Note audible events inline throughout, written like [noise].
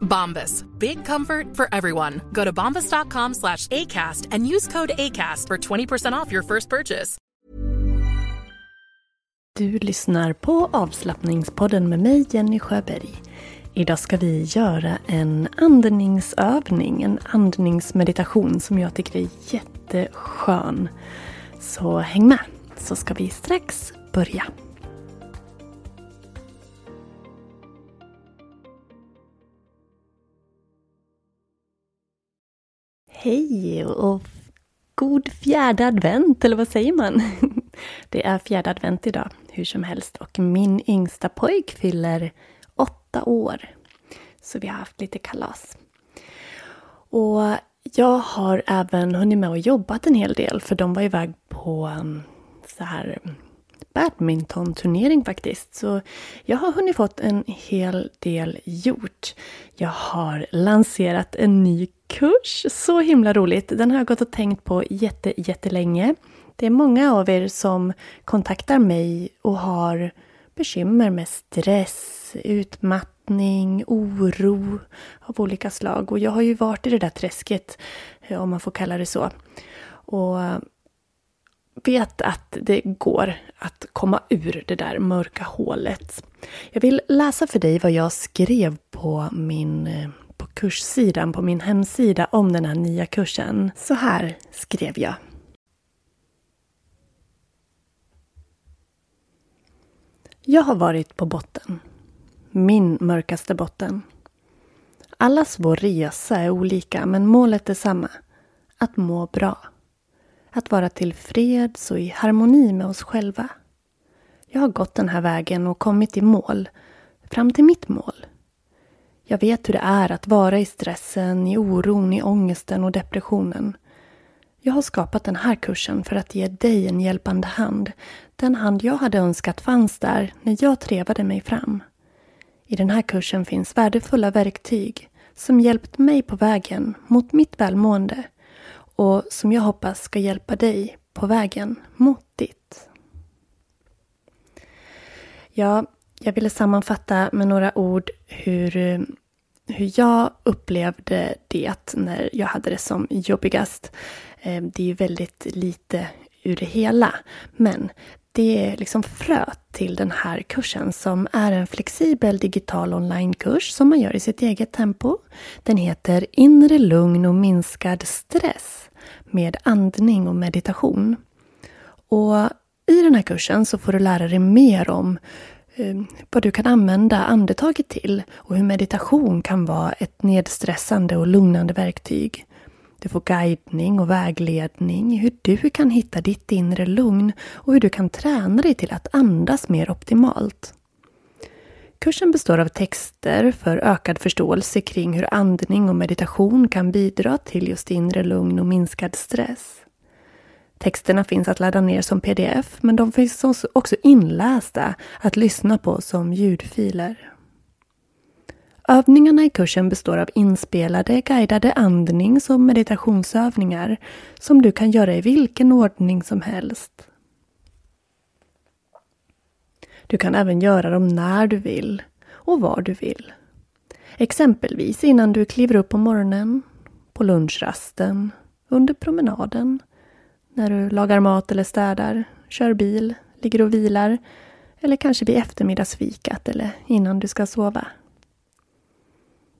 Bombas. Big comfort for everyone. Go to bombas.com slash ACAST and use code ACAST for 20% off your first purchase. Du lyssnar på avslappningspodden med mig Jenny Sjöberg. Idag ska vi göra en andningsövning, en andningsmeditation som jag tycker är jätteskön. Så häng med så ska vi strax börja. Hej och god fjärde advent, eller vad säger man? [laughs] Det är fjärde advent idag, hur som helst. Och min yngsta pojk fyller åtta år. Så vi har haft lite kalas. Och jag har även hunnit med och jobbat en hel del, för de var iväg på um, så här badmintonturnering faktiskt. Så jag har hunnit fått en hel del gjort. Jag har lanserat en ny kurs. Så himla roligt! Den har jag gått och tänkt på jätte, jättelänge. Det är många av er som kontaktar mig och har bekymmer med stress, utmattning, oro av olika slag. Och jag har ju varit i det där träsket, eh, om man får kalla det så. Och vet att det går att komma ur det där mörka hålet. Jag vill läsa för dig vad jag skrev på min eh, på kurssidan på min hemsida om den här nya kursen. Så här skrev jag. Jag har varit på botten. Min mörkaste botten. Allas vår resa är olika men målet är samma. Att må bra. Att vara tillfreds och i harmoni med oss själva. Jag har gått den här vägen och kommit i mål. Fram till mitt mål. Jag vet hur det är att vara i stressen, i oron, i ångesten och depressionen. Jag har skapat den här kursen för att ge dig en hjälpande hand. Den hand jag hade önskat fanns där när jag trevade mig fram. I den här kursen finns värdefulla verktyg som hjälpt mig på vägen mot mitt välmående och som jag hoppas ska hjälpa dig på vägen mot ditt. Ja, jag ville sammanfatta med några ord hur, hur jag upplevde det när jag hade det som jobbigast. Eh, det är ju väldigt lite ur det hela. Men det är liksom fröet till den här kursen som är en flexibel digital onlinekurs som man gör i sitt eget tempo. Den heter Inre lugn och minskad stress med andning och meditation. Och i den här kursen så får du lära dig mer om eh, vad du kan använda andetaget till och hur meditation kan vara ett nedstressande och lugnande verktyg. Du får guidning och vägledning i hur du kan hitta ditt inre lugn och hur du kan träna dig till att andas mer optimalt. Kursen består av texter för ökad förståelse kring hur andning och meditation kan bidra till just inre lugn och minskad stress. Texterna finns att ladda ner som pdf, men de finns också inlästa att lyssna på som ljudfiler. Övningarna i kursen består av inspelade guidade andnings och meditationsövningar som du kan göra i vilken ordning som helst. Du kan även göra dem när du vill och var du vill. Exempelvis innan du kliver upp på morgonen, på lunchrasten, under promenaden, när du lagar mat eller städar, kör bil, ligger och vilar eller kanske vid eftermiddagsfikat eller innan du ska sova.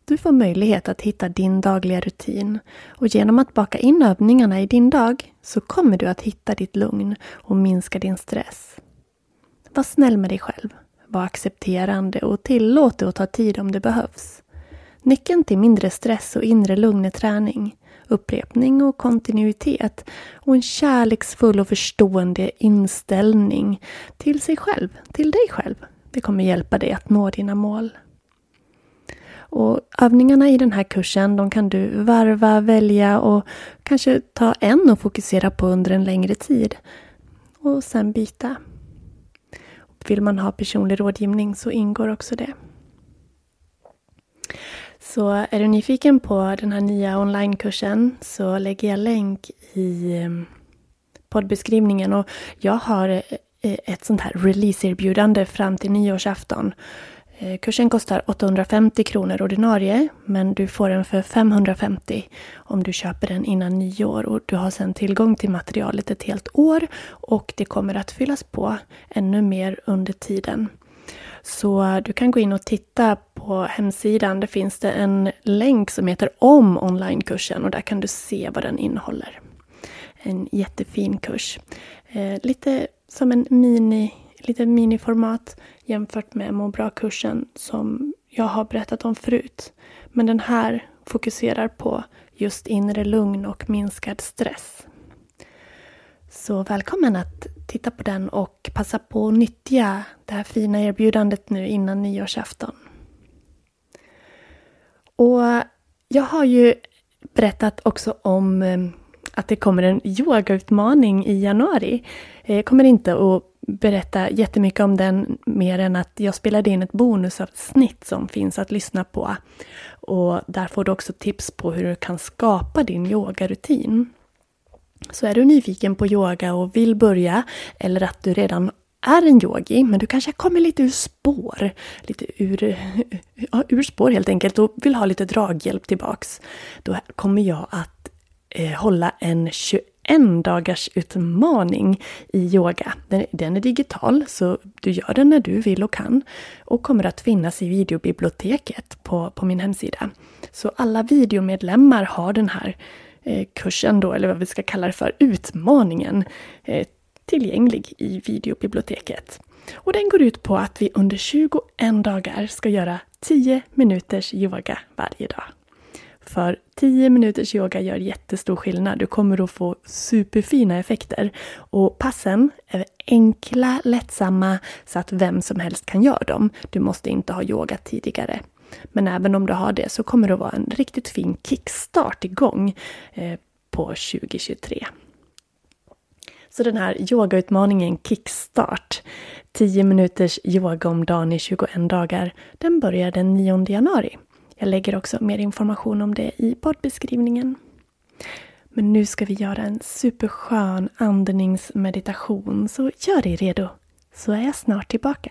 Du får möjlighet att hitta din dagliga rutin och genom att baka in övningarna i din dag så kommer du att hitta ditt lugn och minska din stress. Var snäll med dig själv. Var accepterande och tillåt dig att ta tid om det behövs. Nyckeln till mindre stress och inre lugn är träning, upprepning och kontinuitet och en kärleksfull och förstående inställning till sig själv, till dig själv. Det kommer hjälpa dig att nå dina mål. Och övningarna i den här kursen de kan du varva, välja och kanske ta en och fokusera på under en längre tid. Och sen byta. Vill man ha personlig rådgivning så ingår också det. Så är du nyfiken på den här nya onlinekursen så lägger jag länk i eh, poddbeskrivningen. Och jag har eh, ett sånt här releaseerbjudande fram till nyårsafton. Eh, kursen kostar 850 kronor ordinarie, men du får den för 550 om du köper den innan nyår. Och du har sedan tillgång till materialet ett helt år och det kommer att fyllas på ännu mer under tiden. Så du kan gå in och titta på hemsidan. Där finns det en länk som heter om onlinekursen och där kan du se vad den innehåller. En jättefin kurs. Eh, lite som en mini, lite miniformat jämfört med må bra-kursen som jag har berättat om förut. Men den här fokuserar på just inre lugn och minskad stress. Så välkommen att titta på den och passa på att nyttja det här fina erbjudandet nu innan nyårsafton. Och jag har ju berättat också om eh, att det kommer en yogautmaning i januari. Jag kommer inte att berätta jättemycket om den mer än att jag spelade in ett bonusavsnitt som finns att lyssna på. Och där får du också tips på hur du kan skapa din yogarutin. Så är du nyfiken på yoga och vill börja, eller att du redan är en yogi, men du kanske kommer lite ur spår, lite ur, [laughs] ja, ur spår helt enkelt och vill ha lite draghjälp tillbaks. Då kommer jag att eh, hålla en 21 en dagars utmaning i yoga. Den, den, är digital, så du gör den när du vill och kan och kommer att finnas i videobiblioteket på, på min hemsida. Så alla videomedlemmar har den här Eh, kursen då, eller vad vi ska kalla det för, utmaningen, eh, tillgänglig i videobiblioteket. Och den går ut på att vi under 21 dagar ska göra 10 minuters yoga varje dag. För 10 minuters yoga gör jättestor skillnad. Du kommer att få superfina effekter. Och passen är enkla, lättsamma så att vem som helst kan göra dem. Du måste inte ha yogat tidigare. Men även om du har det så kommer det att vara en riktigt fin kickstart igång eh, på 2023. Så den här yogautmaningen Kickstart, 10 minuters yoga om dagen i 21 dagar, den börjar den 9 januari. Jag lägger också mer information om det i poddbeskrivningen. Men nu ska vi göra en superskön andningsmeditation, så gör dig redo, så är jag snart tillbaka.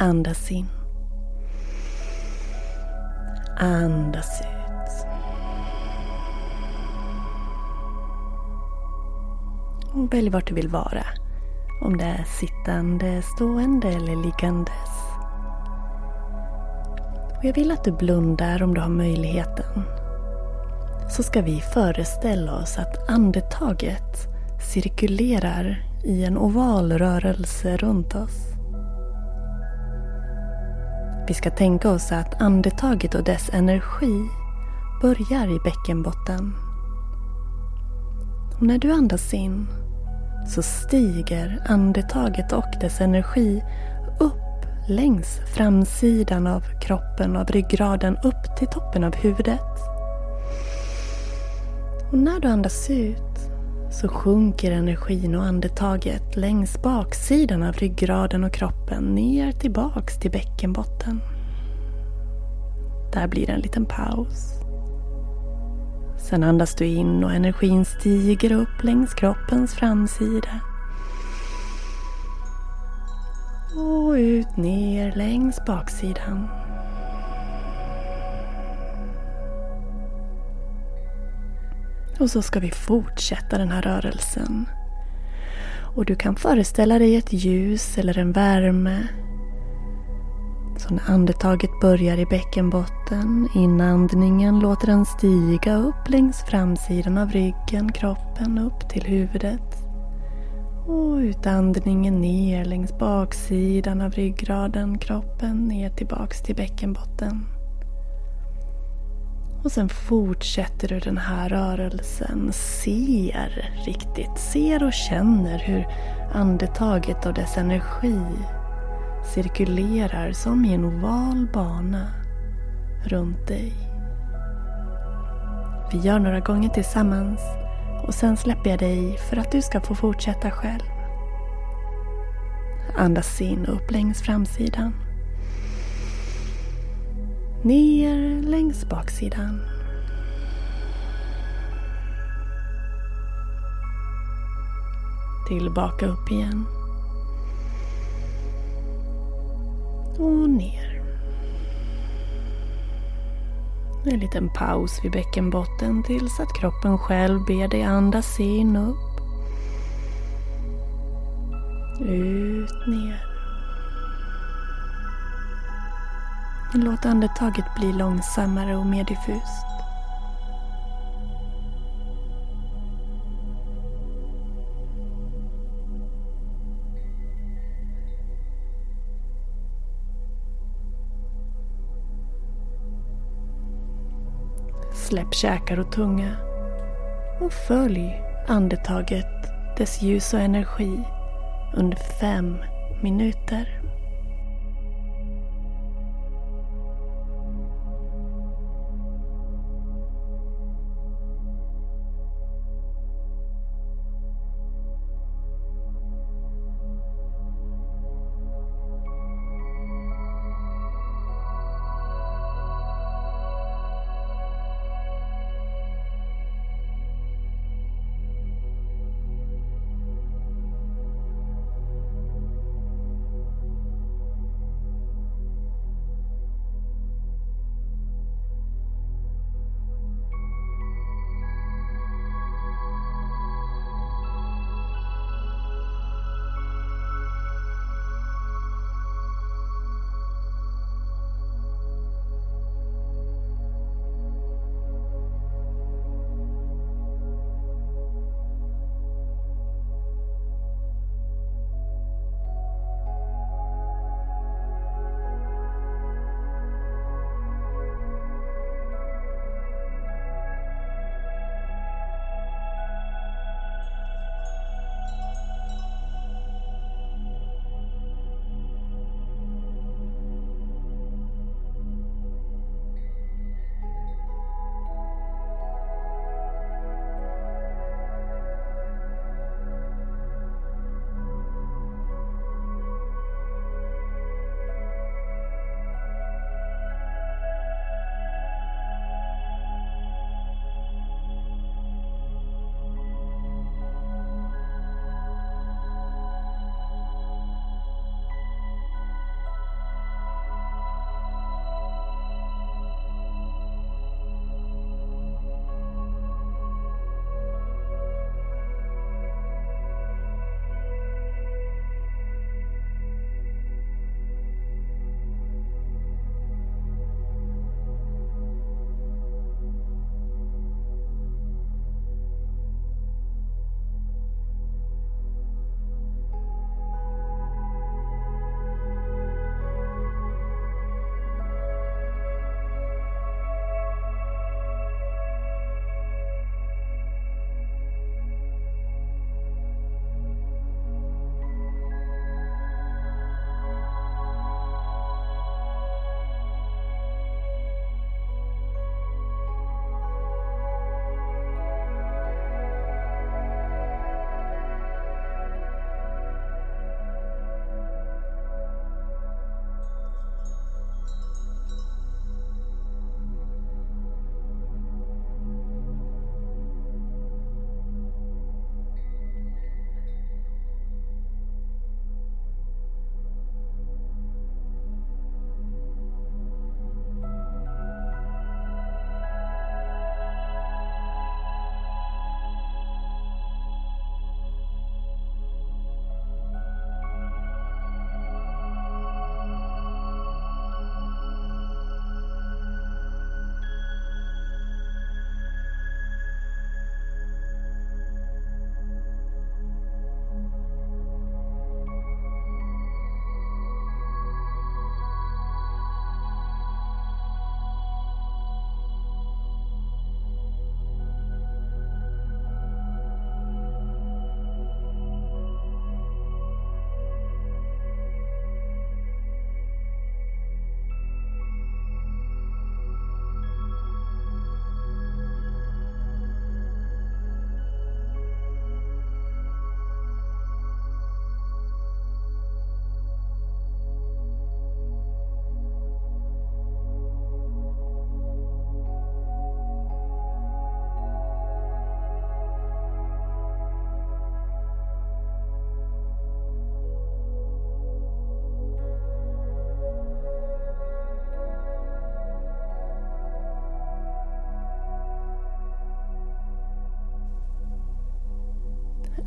Andas in. Andas ut. Och välj vart du vill vara. Om det är sittande, stående eller liggandes. Och jag vill att du blundar om du har möjligheten. Så ska vi föreställa oss att andetaget cirkulerar i en oval rörelse runt oss. Vi ska tänka oss att andetaget och dess energi börjar i bäckenbotten. Och när du andas in så stiger andetaget och dess energi upp längs framsidan av kroppen, av ryggraden, upp till toppen av huvudet. Och när du andas ut så sjunker energin och andetaget längs baksidan av ryggraden och kroppen ner tillbaks till bäckenbotten. Där blir det en liten paus. Sen andas du in och energin stiger upp längs kroppens framsida. Och ut ner längs baksidan. Och så ska vi fortsätta den här rörelsen. Och du kan föreställa dig ett ljus eller en värme. Så när andetaget börjar i bäckenbotten, inandningen låter den stiga upp längs framsidan av ryggen, kroppen, upp till huvudet. Och utandningen ner längs baksidan av ryggraden, kroppen, ner tillbaks till bäckenbotten. Och sen fortsätter du den här rörelsen. Ser riktigt, ser och känner hur andetaget och dess energi cirkulerar som i en oval bana runt dig. Vi gör några gånger tillsammans och sen släpper jag dig för att du ska få fortsätta själv. Andas in upp längs framsidan. Ner längs baksidan. Tillbaka upp igen. Och ner. En liten paus vid bäckenbotten tills att kroppen själv ber dig andas in upp. Ut, ner. Låt andetaget bli långsammare och mer diffust. Släpp käkar och tunga och följ andetaget, dess ljus och energi under fem minuter.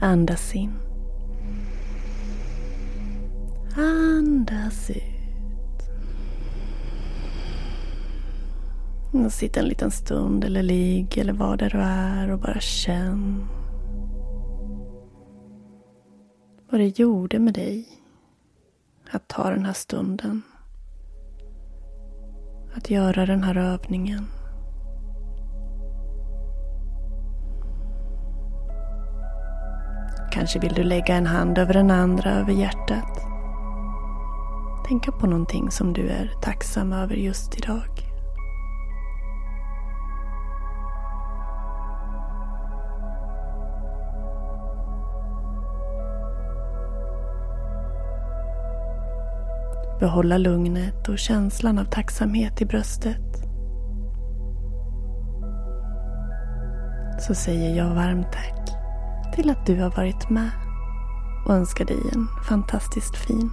Andas in. Andas ut. Och sitt en liten stund eller ligg eller var där du är och bara känn vad det gjorde med dig att ta den här stunden. Att göra den här övningen. Kanske vill du lägga en hand över den andra, över hjärtat. Tänka på någonting som du är tacksam över just idag. Behålla lugnet och känslan av tacksamhet i bröstet. Så säger jag varmt tack till att du har varit med och önskar dig en fantastiskt fin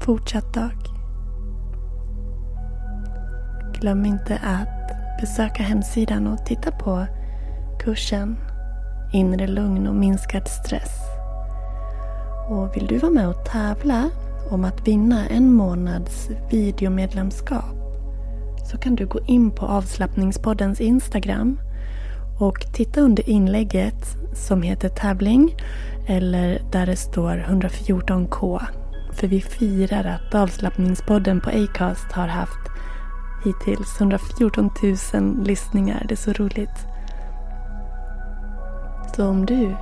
fortsatt dag. Glöm inte att besöka hemsidan och titta på kursen Inre lugn och minskad stress. Och vill du vara med och tävla om att vinna en månads videomedlemskap så kan du gå in på avslappningspoddens Instagram och titta under inlägget som heter tävling eller där det står 114K. För vi firar att avslappningspodden på Acast har haft hittills 114 000 lyssningar. Det är så roligt. Så om du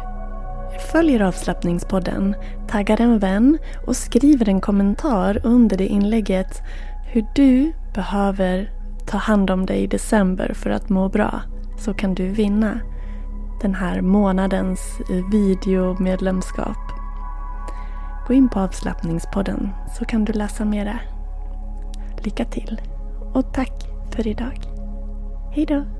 följer avslappningspodden, taggar en vän och skriver en kommentar under det inlägget hur du behöver ta hand om dig i december för att må bra så kan du vinna den här månadens videomedlemskap. Gå in på avslappningspodden så kan du läsa mera. Lycka till och tack för idag. Hejdå!